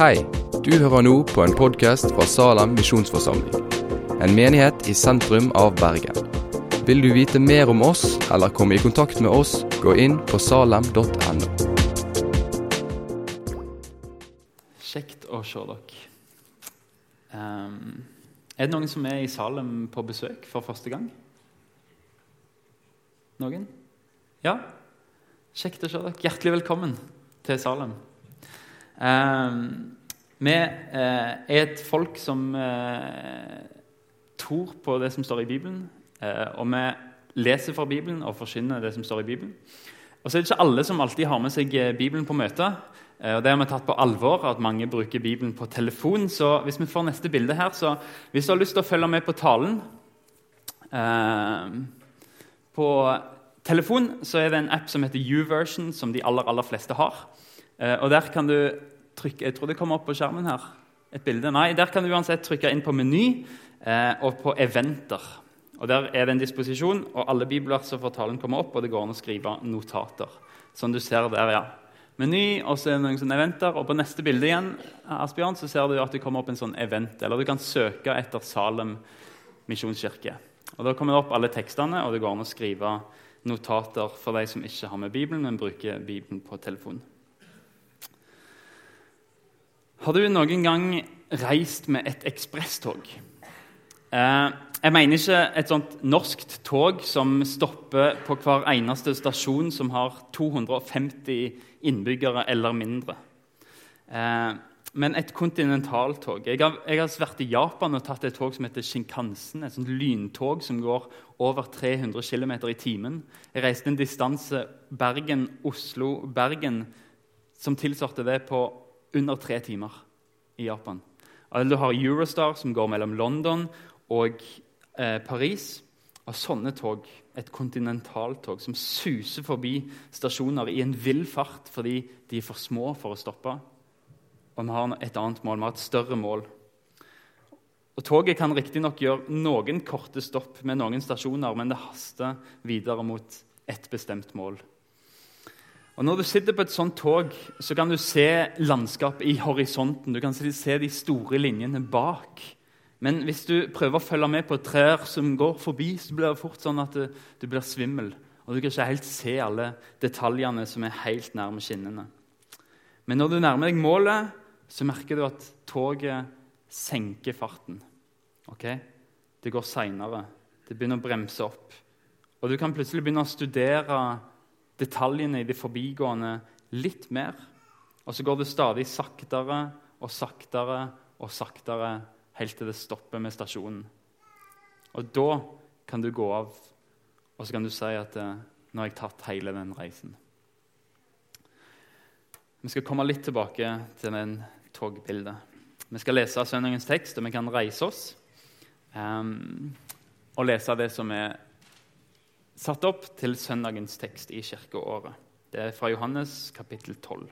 Hei, du hører nå på en podkast fra Salem misjonsforsamling. En menighet i sentrum av Bergen. Vil du vite mer om oss eller komme i kontakt med oss, gå inn på salem.no. Kjekt å se dere. Um, er det noen som er i Salem på besøk for første gang? Noen? Ja? Kjekt å se dere. Hjertelig velkommen til Salem. Um, vi uh, er et folk som uh, tror på det som står i Bibelen. Uh, og vi leser fra Bibelen og forsyner det som står i Bibelen. Og så er det ikke alle som alltid har med seg Bibelen på møter. Og Det har vi tatt på alvor, at mange bruker Bibelen på telefon. Så hvis vi får neste bilde her, så hvis du har lyst til å følge med på talen eh, På telefon så er det en app som heter YouVersion, som de aller, aller fleste har. Eh, og der kan du trykke Jeg tror det kommer opp på skjermen her. et bilde. Nei, Der kan du uansett trykke inn på meny eh, og på eventer. Og Der er det en disposisjon, og alle bibler som får talen kommer opp, og det går an å skrive notater. Som du ser der, ja meny, og så er det noen sånne eventer. Og på neste bilde igjen Asbjørn, så ser du at det kommer opp en sånn event. Eller du kan søke etter Salem misjonskirke. Og Da kommer det opp alle tekstene, og det går an å skrive notater for de som ikke har med Bibelen, men bruker Bibelen på telefon. Har du noen gang reist med et ekspresstog? Eh, jeg mener ikke et sånt norskt tog som stopper på hver eneste stasjon som har 250 innbyggere eller mindre. Eh, men et kontinentaltog. Jeg har, jeg har vært i Japan og tatt et tog som heter Shinkansen. Et sånt lyntog som går over 300 km i timen. Jeg reiste en distanse Bergen-Oslo-Bergen som tilsvarte det på under tre timer i Japan. Du har Eurostar, som går mellom London og eh, Paris. Og sånne tog, et kontinentaltog som suser forbi stasjoner i en vill fart fordi de er for små for å stoppe. Og vi har et annet mål, vi har et større mål. Og Toget kan riktignok gjøre noen korte stopp med noen stasjoner, men det haster videre mot et bestemt mål. Og Når du sitter på et sånt tog, så kan du se landskapet i horisonten. Du kan se de store linjene bak. Men hvis du prøver å følge med på trær som går forbi, så blir det fort sånn at du, du blir svimmel. Og du kan ikke helt se alle detaljene som er helt nærme skinnene. Men når du nærmer deg målet, så merker du at toget senker farten. Okay? Det går seinere. Det begynner å bremse opp. Og du kan plutselig begynne å studere detaljene i det forbigående litt mer. Og så går det stadig saktere og saktere og saktere helt til det stopper med stasjonen. Og da kan du gå av, og så kan du si at eh, 'nå har jeg tatt hele den reisen'. Vi skal komme litt tilbake til den togbildet. Vi skal lese søndagens tekst, og vi kan reise oss um, og lese det som er satt opp til søndagens tekst i kirkeåret. Det er fra Johannes kapittel 12.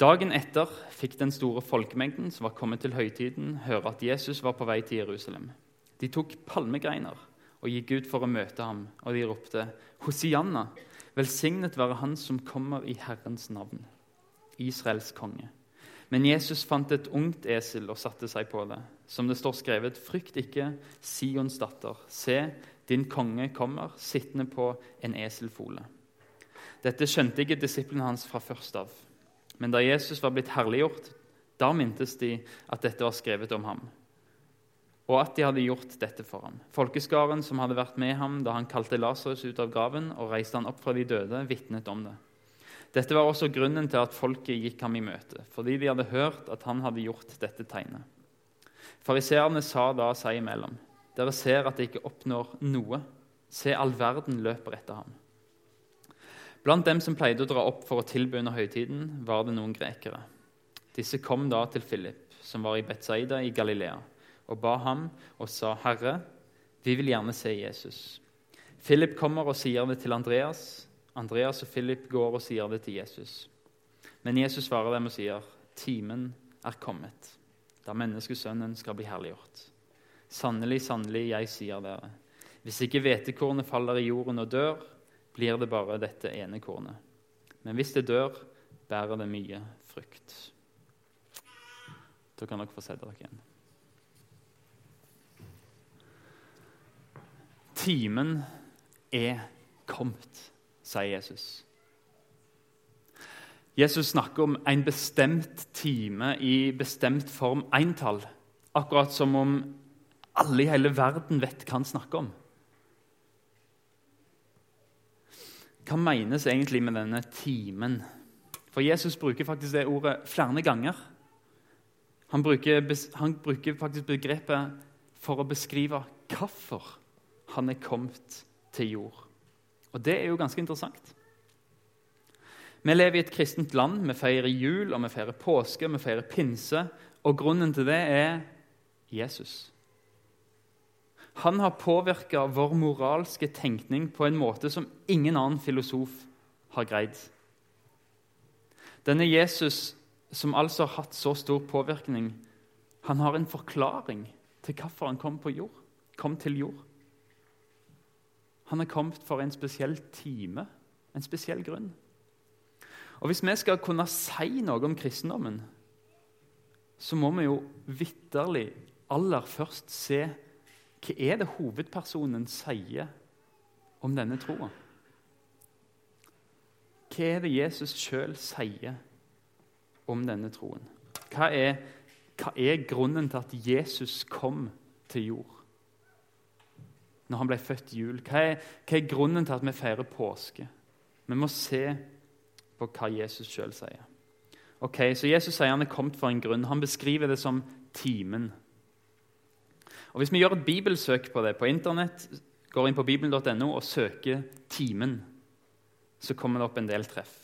Dagen etter fikk den store folkemengden som var kommet til høytiden, høre at Jesus var på vei til Jerusalem. De tok palmegreiner og gikk ut for å møte ham, og de ropte, Hosianna, velsignet være Han som kommer i Herrens navn, Israels konge. Men Jesus fant et ungt esel og satte seg på det. Som det står skrevet, frykt ikke, Sions datter. Se, din konge kommer, sittende på en eselfole. Dette skjønte ikke disiplene hans fra først av. Men da Jesus var blitt herliggjort, da mintes de at dette var skrevet om ham, og at de hadde gjort dette for ham. Folkeskaren som hadde vært med ham da han kalte Lasarus ut av graven og reiste han opp fra de døde, vitnet om det. Dette var også grunnen til at folket gikk ham i møte, fordi de hadde hørt at han hadde gjort dette tegnet. Fariseerne sa da seg imellom.: Dere ser at det ikke oppnår noe. Se, all verden løper etter ham. Blant dem som pleide å dra opp for å tilby under høytiden, var det noen grekere. Disse kom da til Philip, som var i Betzaida i Galilea, og ba ham og sa, 'Herre, vi vil gjerne se Jesus.' Philip kommer og sier det til Andreas. Andreas og Philip går og sier det til Jesus. Men Jesus svarer dem og sier, 'Timen er kommet, da menneskesønnen skal bli herliggjort.' Sannelig, sannelig, jeg sier dere, hvis ikke hvetekornet faller i jorden og dør, blir det bare dette ene kornet. Men hvis det dør, bærer det mye frukt. Da kan dere få sette dere igjen. Timen er kommet, sier Jesus. Jesus snakker om en bestemt time i bestemt form entall. Akkurat som om alle i hele verden vet hva han snakker om. Hva menes egentlig med denne timen? For Jesus bruker faktisk det ordet flere ganger. Han bruker, han bruker faktisk begrepet for å beskrive hvorfor han er kommet til jord. Og Det er jo ganske interessant. Vi lever i et kristent land. Vi feirer jul, og vi feirer påske, og vi feirer pinse. Og grunnen til det er Jesus. Han har påvirka vår moralske tenkning på en måte som ingen annen filosof har greid. Denne Jesus, som altså har hatt så stor påvirkning, han har en forklaring til hvorfor han kom, jord, kom til jord. Han er kommet for en spesiell time, en spesiell grunn. Og Hvis vi skal kunne si noe om kristendommen, så må vi jo vitterlig aller først se hva er det hovedpersonen sier om denne troa. Hva er det Jesus sjøl sier om denne troen? Hva er, hva er grunnen til at Jesus kom til jord? Når han ble født i jul? Hva er, hva er grunnen til at vi feirer påske? Vi må se på hva Jesus sjøl sier. Ok, Så Jesus sier han er kommet for en grunn. Han beskriver det som timen. Og Hvis vi gjør et bibelsøk på det på Internett, går inn på bibelen.no og søker 'timen', så kommer det opp en del treff.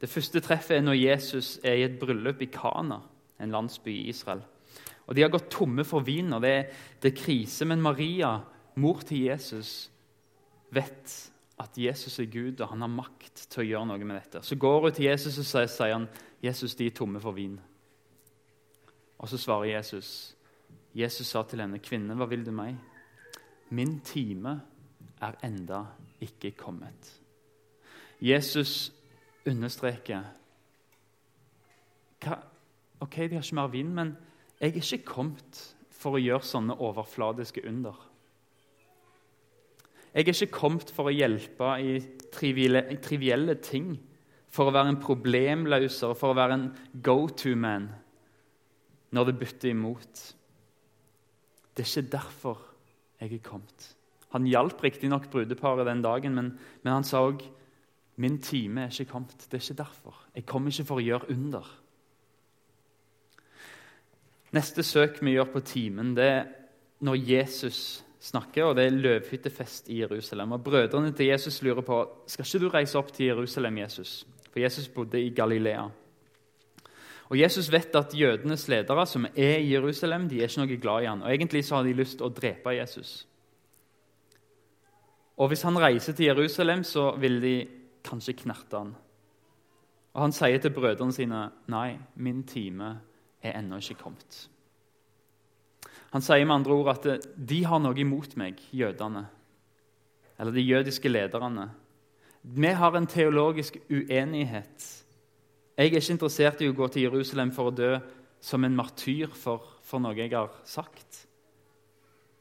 Det første treffet er når Jesus er i et bryllup i Kana, en landsby i Israel. Og De har gått tomme for vin, og det er, det er krise. Men Maria, mor til Jesus, vet at Jesus er Gud, og han har makt til å gjøre noe med dette. Så går hun til Jesus og sier, sier han, 'Jesus, de er tomme for vin.' Og så svarer Jesus. Jesus sa til henne, 'Kvinne, hva vil du meg?' 'Min time er enda ikke kommet.' Jesus understreker hva? Ok, de har ikke mer vin, men jeg er ikke kommet for å gjøre sånne overfladiske under. Jeg er ikke kommet for å hjelpe i trivielle, ting, for å være en problemløser, for å være en go-to-man når det butter imot. Det er ikke derfor jeg er kommet. Han hjalp riktignok brudeparet den dagen, men, men han sa òg min time er ikke kommet. Det er ikke derfor. Jeg kommer ikke for å gjøre under. Neste søk vi gjør på timen, det er når Jesus snakker, og det er løvhyttefest i Jerusalem. Og Brødrene til Jesus lurer på skal ikke du reise opp til Jerusalem, Jesus. For Jesus bodde i Galilea. Og Jesus vet at jødenes ledere som er i Jerusalem, de er ikke noe glad i han. Og Egentlig så har de lyst til å drepe Jesus. Og Hvis han reiser til Jerusalem, så vil de kanskje knerte han. Og Han sier til brødrene sine nei, min time er ennå ikke kommet. Han sier med andre ord at de har noe imot meg, jødene. Eller de jødiske lederne. Vi har en teologisk uenighet. Jeg er ikke interessert i å gå til Jerusalem for å dø som en martyr for, for noe jeg har sagt.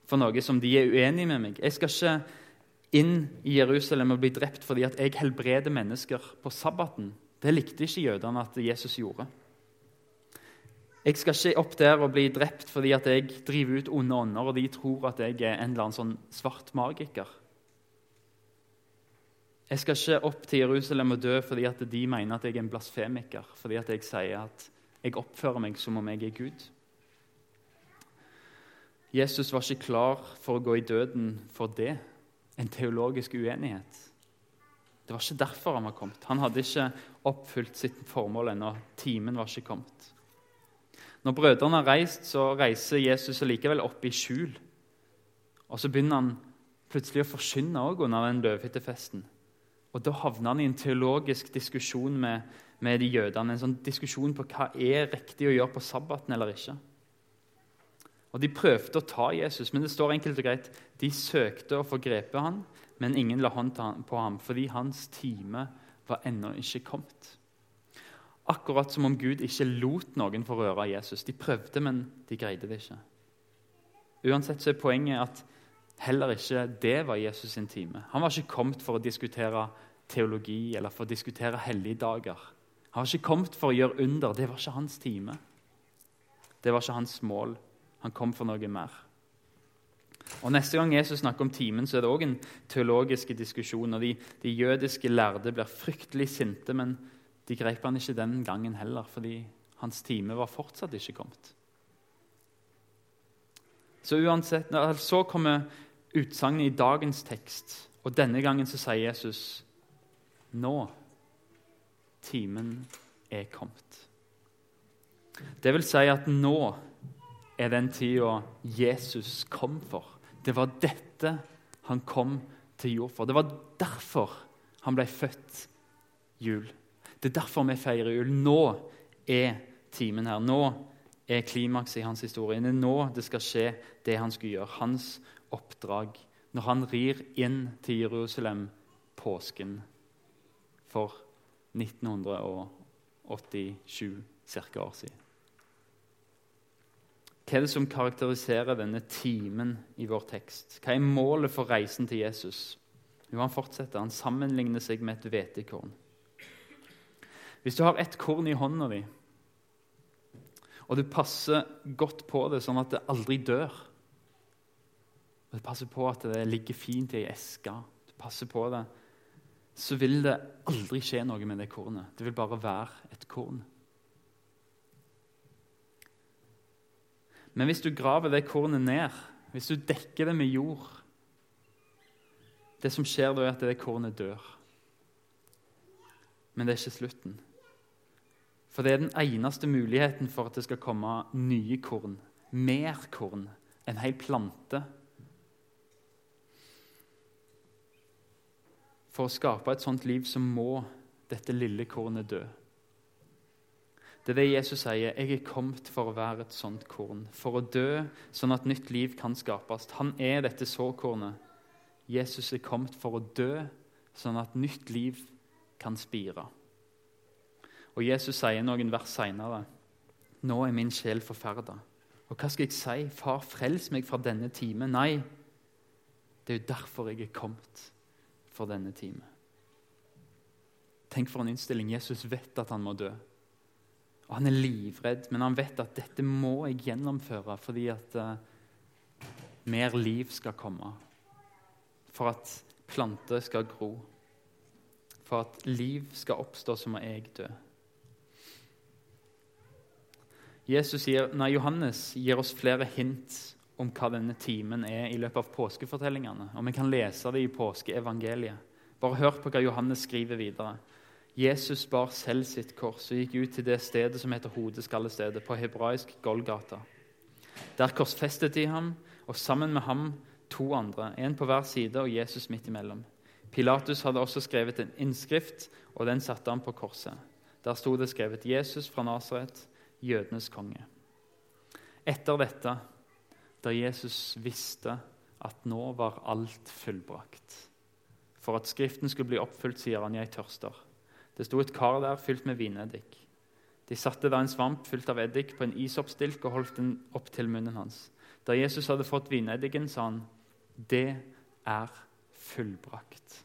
For noe som de er uenig med meg. Jeg skal ikke inn i Jerusalem og bli drept fordi at jeg helbreder mennesker på sabbaten. Det likte ikke jødene at Jesus gjorde. Jeg skal ikke opp der og bli drept fordi at jeg driver ut onde ånder, og de tror at jeg er en eller annen sånn svart magiker. Jeg skal ikke opp til Jerusalem og dø fordi at de mener at jeg er en blasfemiker, fordi at jeg sier at jeg oppfører meg som om jeg er Gud. Jesus var ikke klar for å gå i døden for det, en teologisk uenighet. Det var ikke derfor han var kommet. Han hadde ikke oppfylt sitt formål ennå. Timen var ikke kommet. Når brødrene har reist, så reiser Jesus likevel opp i skjul. Og Så begynner han plutselig å forkynne òg under den løvhyttefesten. Og Da havner han i en teologisk diskusjon med, med de jødene. En sånn diskusjon på hva er riktig å gjøre på sabbaten eller ikke. Og De prøvde å ta Jesus, men det står enkelt og greit de søkte å få grepet ham, men ingen la hånd på ham fordi hans time var ennå ikke kommet. Akkurat som om Gud ikke lot noen få røre Jesus. De prøvde, men de greide det ikke. Uansett så er poenget at heller ikke det var Jesus sin time. Han var ikke kommet for å diskutere teologi eller for å diskutere helligdager. Han var ikke kommet for å gjøre under. Det var ikke hans time. Det var ikke hans mål. Han kom for noe mer. Og Neste gang Jesus snakker om timen, så er det òg en teologisk diskusjon. og de, de, jødiske lærde blir fryktelig sinte, men de grep han ikke den gangen heller, fordi hans time var fortsatt ikke kommet. Så uansett, så kommer utsagnet i dagens tekst, og denne gangen så sier Jesus nå timen er kommet. Det vil si at nå er den tida Jesus kom for. Det var dette han kom til jord for. Det var derfor han ble født jul. Det er derfor vi feirer jul. Nå er timen her. Nå er klimakset i hans historie. Det er nå det skal skje, det han skulle gjøre. Hans oppdrag. Når han rir inn til Jerusalem påsken for 1987 ca. år siden. Hva er det som karakteriserer denne timen i vår tekst? Hva er målet for reisen til Jesus? Jo, Han fortsetter. Han sammenligner seg med et hvetekorn. Hvis du har ett korn i hånda di, og du passer godt på det sånn at det aldri dør og Du passer på at det ligger fint i ei eske, du passer på det så vil det aldri skje noe med det kornet. Det vil bare være et korn. Men hvis du graver det kornet ned, hvis du dekker det med jord Det som skjer da, er at det kornet dør. Men det er ikke slutten. For det er den eneste muligheten for at det skal komme nye korn, mer korn, en hel plante For å skape et sånt liv så må dette lille kornet dø. Det er det Jesus sier. 'Jeg er kommet for å være et sånt korn.' For å dø, sånn at nytt liv kan skapes. Han er dette såkornet. Jesus er kommet for å dø, sånn at nytt liv kan spire. Og Jesus sier noen vers seinere. 'Nå er min sjel forferda.' Og hva skal jeg si? 'Far, frels meg fra denne time.' Nei, det er jo derfor jeg er kommet for denne time. Tenk for en innstilling. Jesus vet at han må dø. Og Han er livredd, men han vet at dette må jeg gjennomføre fordi at uh, mer liv skal komme. For at planter skal gro. For at liv skal oppstå, så må jeg dø. Jesus gir, nei, Johannes gir oss flere hint om hva denne timen er i løpet av påskefortellingene. Og Vi kan lese det i påskeevangeliet. Bare hør på hva Johannes skriver videre. Jesus bar selv sitt kors og gikk ut til det stedet som heter Hodeskallestedet, på hebraisk Golgata. Der korsfestet de ham, og sammen med ham to andre, en på hver side og Jesus midt imellom. Pilatus hadde også skrevet en innskrift, og den satte han på korset. Der sto det skrevet 'Jesus fra Nasaret, jødenes konge'. Etter dette da Jesus visste at nå var alt fullbrakt. For at Skriften skulle bli oppfylt, sier han, 'Jeg tørster'. Det sto et kar der fylt med vineddik. De satte der en svamp fylt av eddik på en isoppstilk og holdt den opp til munnen hans. Da Jesus hadde fått vineddiken, sa han, 'Det er fullbrakt'.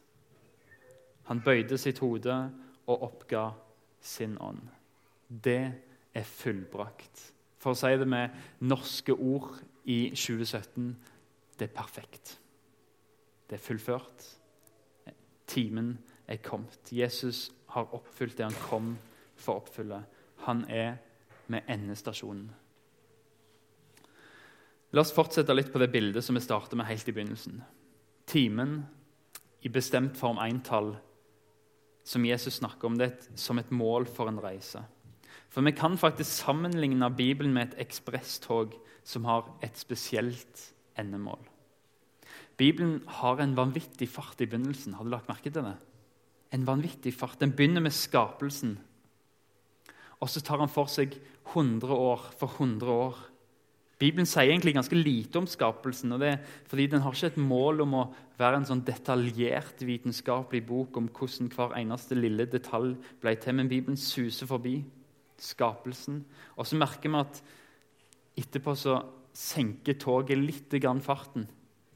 Han bøyde sitt hode og oppga sin ånd. Det er fullbrakt. For å si det med norske ord i 2017 det er perfekt. Det er fullført. Timen er kommet. Jesus har oppfylt det han kom for å oppfylle. Han er med endestasjonen. La oss fortsette litt på det bildet som vi startet med helt i begynnelsen. Timen i bestemt form entall som Jesus snakker om, det som et mål for en reise. For vi kan faktisk sammenligne Bibelen med et ekspresstog som har et spesielt endemål. Bibelen har en vanvittig fart i begynnelsen. Har du lagt merke til det? En vanvittig fart. Den begynner med skapelsen. Og så tar han for seg 100 år for 100 år Bibelen sier egentlig ganske lite om skapelsen. og det er fordi Den har ikke et mål om å være en sånn detaljert vitenskapelig bok om hvordan hver eneste lille detalj ble til, men Bibelen suser forbi skapelsen. Og så merker vi at etterpå så senker toget litt grann farten.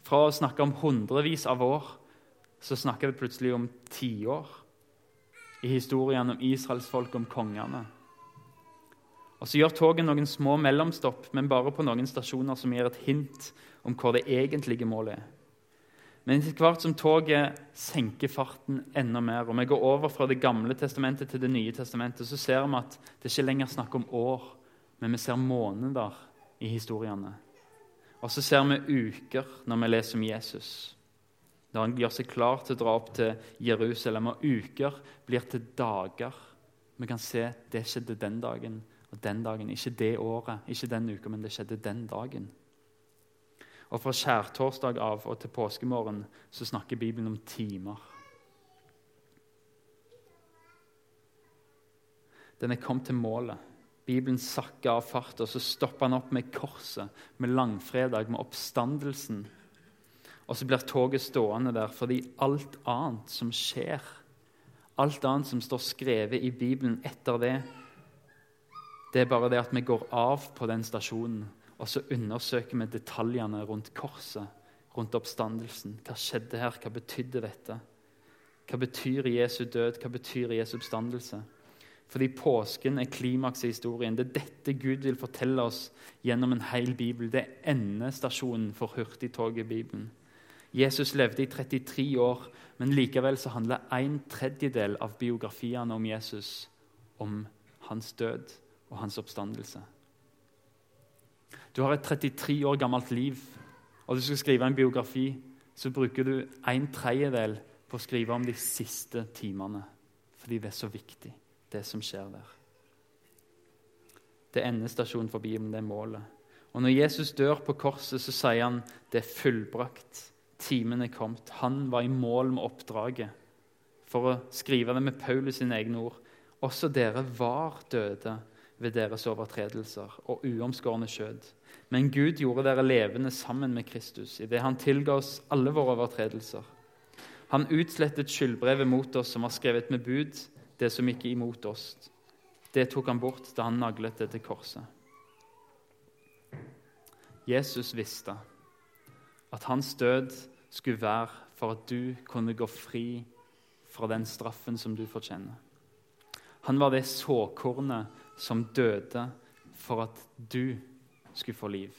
Fra å snakke om hundrevis av år så snakker vi plutselig om tiår i historien om israelsfolket, om kongene. Og Så gjør toget noen små mellomstopp, men bare på noen stasjoner som gir et hint om hvor det egentlige målet er. Men etter hvert som toget senker farten enda mer, og vi går over fra Det gamle testamentet til Det nye testamentet, så ser vi at det ikke lenger er snakk om år, men vi ser måneder i historiene. Og så ser vi uker når vi leser om Jesus. Når han gjør seg klar til å dra opp til Jerusalem, og uker blir til dager. Vi kan se det skjedde den dagen og den dagen. Ikke det året, ikke den uka, men det skjedde den dagen. Og Fra skjærtorsdag av og til påskemorgen så snakker Bibelen om timer. Den er kommet til målet. Bibelen sakker av fart, og så stopper han opp med korset, med langfredag, med oppstandelsen. Og så blir toget stående der fordi alt annet som skjer, alt annet som står skrevet i Bibelen etter det, det er bare det at vi går av på den stasjonen, og så undersøker vi detaljene rundt korset, rundt oppstandelsen. Hva skjedde her? Hva betydde dette? Hva betyr Jesu død? Hva betyr Jesu oppstandelse? Fordi påsken er klimakset i historien. Det er dette Gud vil fortelle oss gjennom en hel bibel. Det er endestasjonen for hurtigtoget i Bibelen. Jesus levde i 33 år, men likevel så handler en tredjedel av biografiene om Jesus om hans død og hans oppstandelse. Du har et 33 år gammelt liv, og du skal skrive en biografi. Så bruker du en tredjedel på å skrive om de siste timene. Fordi det er så viktig, det som skjer der. Det er endestasjonen for Bibelen, det er målet. Og Når Jesus dør på korset, så sier han det er fullbrakt. Timen er kommet. Han var i mål med oppdraget. For å skrive det med Paulus sine egne ord. Også dere var døde ved deres overtredelser og uomskårne skjød. Men Gud gjorde dere levende sammen med Kristus idet han tilga oss alle våre overtredelser. Han utslettet skyldbrevet mot oss som var skrevet med bud, det som gikk imot oss. Det tok han bort da han naglet det til korset. Jesus visste at hans død skulle være for at du kunne gå fri fra den straffen som du fortjener. Han var det såkornet som døde for at du skulle få liv.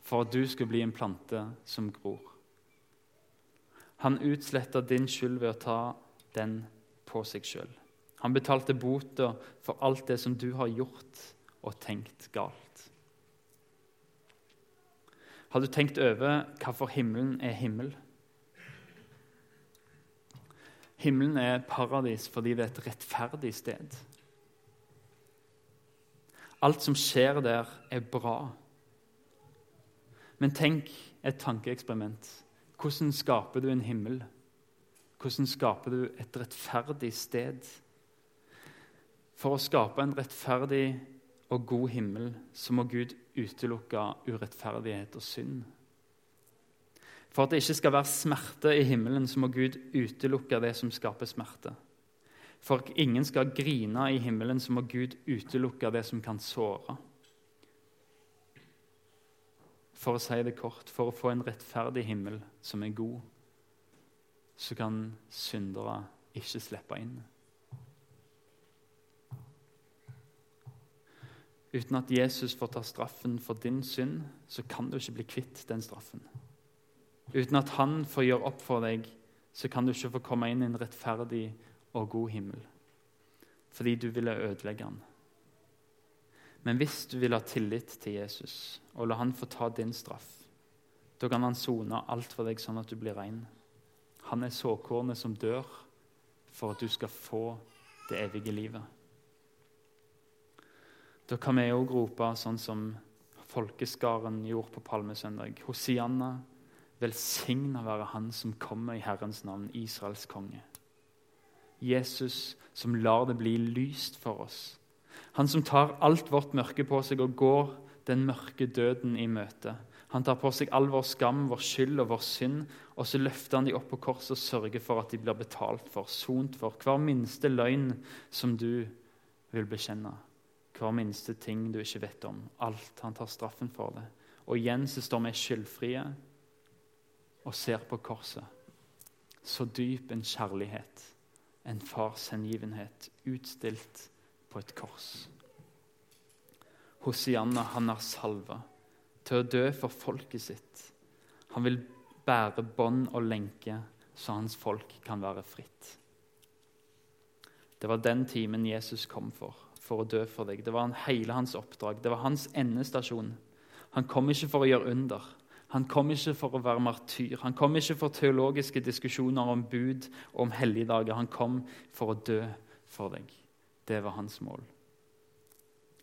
For at du skulle bli en plante som gror. Han utsletta din skyld ved å ta den på seg sjøl. Han betalte bota for alt det som du har gjort og tenkt galt. Har du tenkt over hvorfor himmelen er himmel? Himmelen er paradis fordi det er et rettferdig sted. Alt som skjer der, er bra. Men tenk et tankeeksperiment. Hvordan skaper du en himmel? Hvordan skaper du et rettferdig sted? For å skape en rettferdig og god himmel så må Gud utelukke urettferdighet og synd. For at det ikke skal være smerte i himmelen, så må Gud utelukke det som skaper smerte. For ingen skal grine i himmelen, så må Gud utelukke det som kan såre. For å si det kort, for å få en rettferdig himmel som er god, så kan syndere ikke slippe inn. Uten at Jesus får ta straffen for din synd, så kan du ikke bli kvitt den straffen. Uten at han får gjøre opp for deg, så kan du ikke få komme inn i en rettferdig og god himmel. Fordi du ville ødelegge han. Men hvis du vil ha tillit til Jesus og la han få ta din straff, da kan han sone alt for deg sånn at du blir ren. Han er såkornet som dør for at du skal få det evige livet. Da kan vi òg rope sånn som folkeskaren gjorde på palmesøndag. Hosianna Velsigna være Han som kommer i Herrens navn, Israels konge. Jesus som lar det bli lyst for oss. Han som tar alt vårt mørke på seg og går den mørke døden i møte. Han tar på seg all vår skam, vår skyld og vår synd, og så løfter han de opp på korset og sørger for at de blir betalt for, sont for. Hver minste løgn som du vil bekjenne, hver minste ting du ikke vet om. Alt. Han tar straffen for det. Og igjen så står vi skyldfrie og ser på korset. Så dyp en kjærlighet, en fars hengivenhet, utstilt på et kors. Hosianna, han er salva til å dø for folket sitt. Han vil bære bånd og lenke, så hans folk kan være fritt. Det var den timen Jesus kom for, for å dø for deg. Det var hele hans oppdrag. Det var hans endestasjon. Han kom ikke for å gjøre under. Han kom ikke for å være martyr. Han kom ikke for teologiske diskusjoner om bud og om helligdager. Han kom for å dø for deg. Det var hans mål.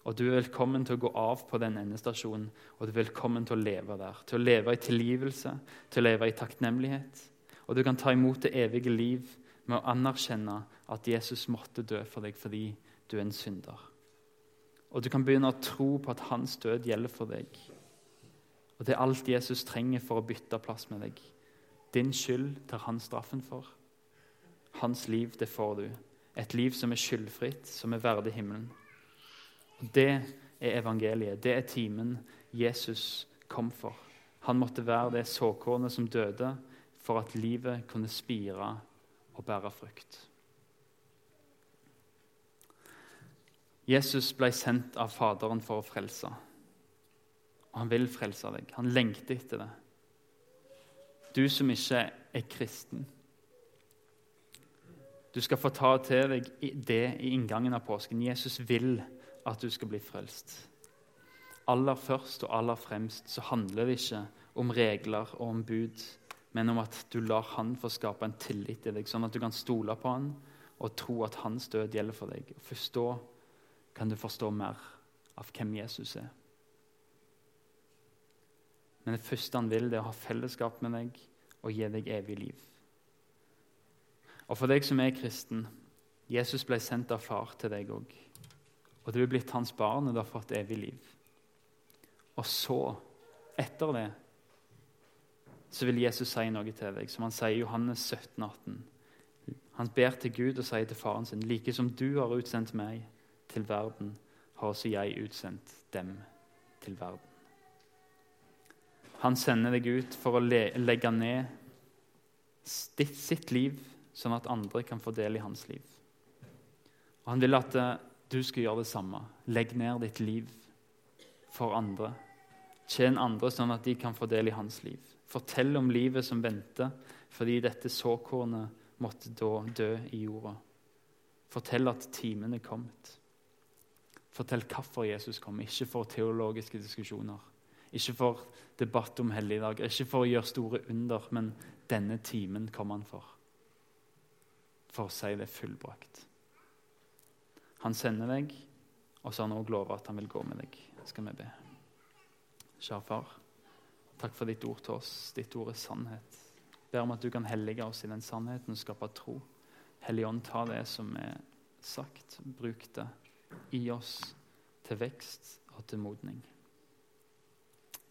Og du er velkommen til å gå av på den endestasjonen, og du er velkommen til å leve der. Til å leve i tilgivelse, til å leve i takknemlighet. Og du kan ta imot det evige liv med å anerkjenne at Jesus måtte dø for deg fordi du er en synder. Og du kan begynne å tro på at hans død gjelder for deg. Og det er alt Jesus trenger for å bytte plass med deg. Din skyld tar han straffen for. Hans liv, det får du. Et liv som er skyldfritt, som er verdig himmelen. Og Det er evangeliet. Det er timen Jesus kom for. Han måtte være det såkornet som døde, for at livet kunne spire og bære frukt. Jesus ble sendt av Faderen for å frelse. Og han vil frelse deg. Han lengter etter det. Du som ikke er kristen. Du skal få ta til deg det i inngangen av påsken. Jesus vil at du skal bli frelst. Aller først og aller fremst så handler det ikke om regler og om bud, men om at du lar Han få skape en tillit i deg, sånn at du kan stole på Han og tro at Hans død gjelder for deg. Først da kan du forstå mer av hvem Jesus er. Men det første han vil, det er å ha fellesskap med deg og gi deg evig liv. Og for deg som er kristen Jesus ble sendt av far til deg òg. Og du er blitt hans barn, og du har fått evig liv. Og så, etter det, så vil Jesus si noe til deg, som han sier i Johannes 17, 18. Han ber til Gud og sier til faren sin.: Like som du har utsendt meg til verden, har også jeg utsendt dem til verden. Han sender deg ut for å legge ned sitt liv, sånn at andre kan få del i hans liv. Og Han vil at eh, du skal gjøre det samme. Legg ned ditt liv for andre. Tjen andre sånn at de kan få del i hans liv. Fortell om livet som venter fordi dette såkornet måtte da dø i jorda. Fortell at timen er kommet. Fortell hvorfor Jesus kom, ikke for teologiske diskusjoner. Ikke for debatt om helligdager, ikke for å gjøre store under, men denne timen kom han for. For å si det fullbrakt. Han sender deg, og så har han òg lova at han vil gå med deg. Skal vi be. Kjære far, takk for ditt ord til oss. Ditt ord er sannhet. Ber om at du kan hellige oss i den sannheten og skape tro. Hellige Ånd, ta det som er sagt, bruk det i oss til vekst og til modning.